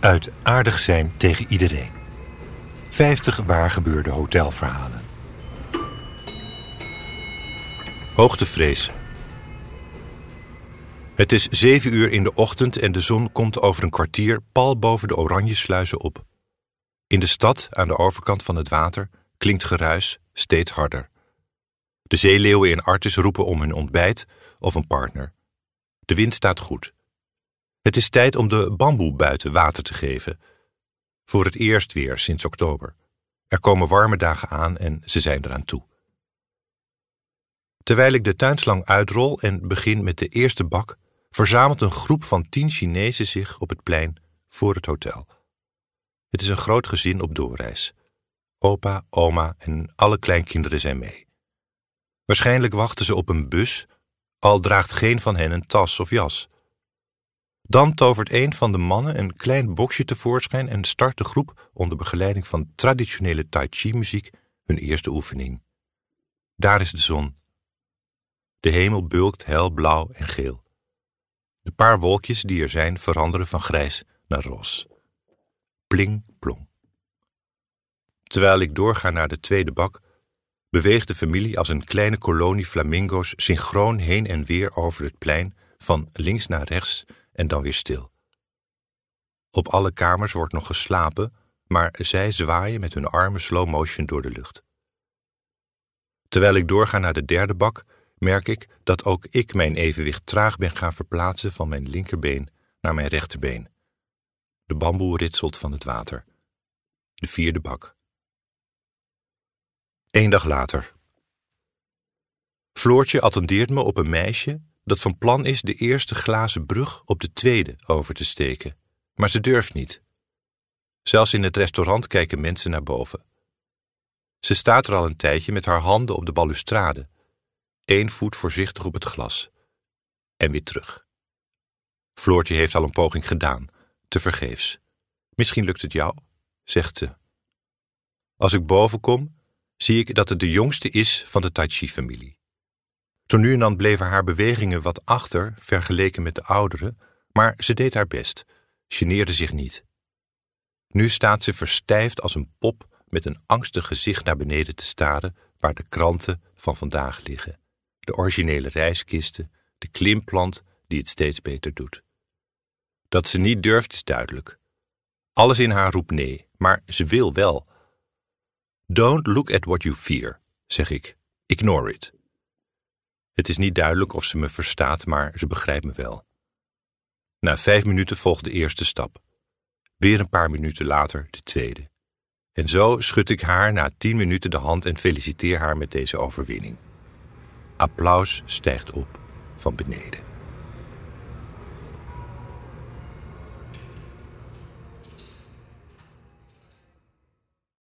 Uit aardig zijn tegen iedereen. 50 waargebeurde hotelverhalen. Hoogtevrees. Het is zeven uur in de ochtend en de zon komt over een kwartier pal boven de oranje sluizen op. In de stad, aan de overkant van het water, klinkt geruis steeds harder. De zeeleeuwen in Artis roepen om hun ontbijt of een partner. De wind staat goed. Het is tijd om de bamboe buiten water te geven. Voor het eerst weer sinds oktober. Er komen warme dagen aan en ze zijn eraan toe. Terwijl ik de tuinslang uitrol en begin met de eerste bak, verzamelt een groep van tien Chinezen zich op het plein voor het hotel. Het is een groot gezin op doorreis. Opa, oma en alle kleinkinderen zijn mee. Waarschijnlijk wachten ze op een bus, al draagt geen van hen een tas of jas. Dan tovert een van de mannen een klein boxje tevoorschijn en start de groep onder begeleiding van traditionele Tai Chi-muziek hun eerste oefening. Daar is de zon. De hemel bulkt hel blauw en geel. De paar wolkjes die er zijn veranderen van grijs naar roze. Pling plong. Terwijl ik doorga naar de tweede bak, beweegt de familie als een kleine kolonie flamingo's synchroon heen en weer over het plein, van links naar rechts en dan weer stil. Op alle kamers wordt nog geslapen, maar zij zwaaien met hun armen slow motion door de lucht. Terwijl ik doorga naar de derde bak, merk ik dat ook ik mijn evenwicht traag ben gaan verplaatsen van mijn linkerbeen naar mijn rechterbeen. De bamboe ritselt van het water. De vierde bak. Eén dag later. Floortje attendeert me op een meisje dat van plan is de eerste glazen brug op de tweede over te steken. Maar ze durft niet. Zelfs in het restaurant kijken mensen naar boven. Ze staat er al een tijdje met haar handen op de balustrade, één voet voorzichtig op het glas. En weer terug. Floortje heeft al een poging gedaan, te vergeefs. Misschien lukt het jou, zegt ze. Als ik boven kom, zie ik dat het de jongste is van de Tai Chi-familie. Zo nu en dan bleven haar bewegingen wat achter vergeleken met de ouderen, maar ze deed haar best, geneerde zich niet. Nu staat ze verstijfd als een pop met een angstig gezicht naar beneden te staren waar de kranten van vandaag liggen. De originele reiskisten, de klimplant die het steeds beter doet. Dat ze niet durft is duidelijk. Alles in haar roept nee, maar ze wil wel. Don't look at what you fear, zeg ik. Ignore it. Het is niet duidelijk of ze me verstaat, maar ze begrijpt me wel. Na vijf minuten volgt de eerste stap. Weer een paar minuten later de tweede. En zo schud ik haar na tien minuten de hand en feliciteer haar met deze overwinning. Applaus stijgt op van beneden.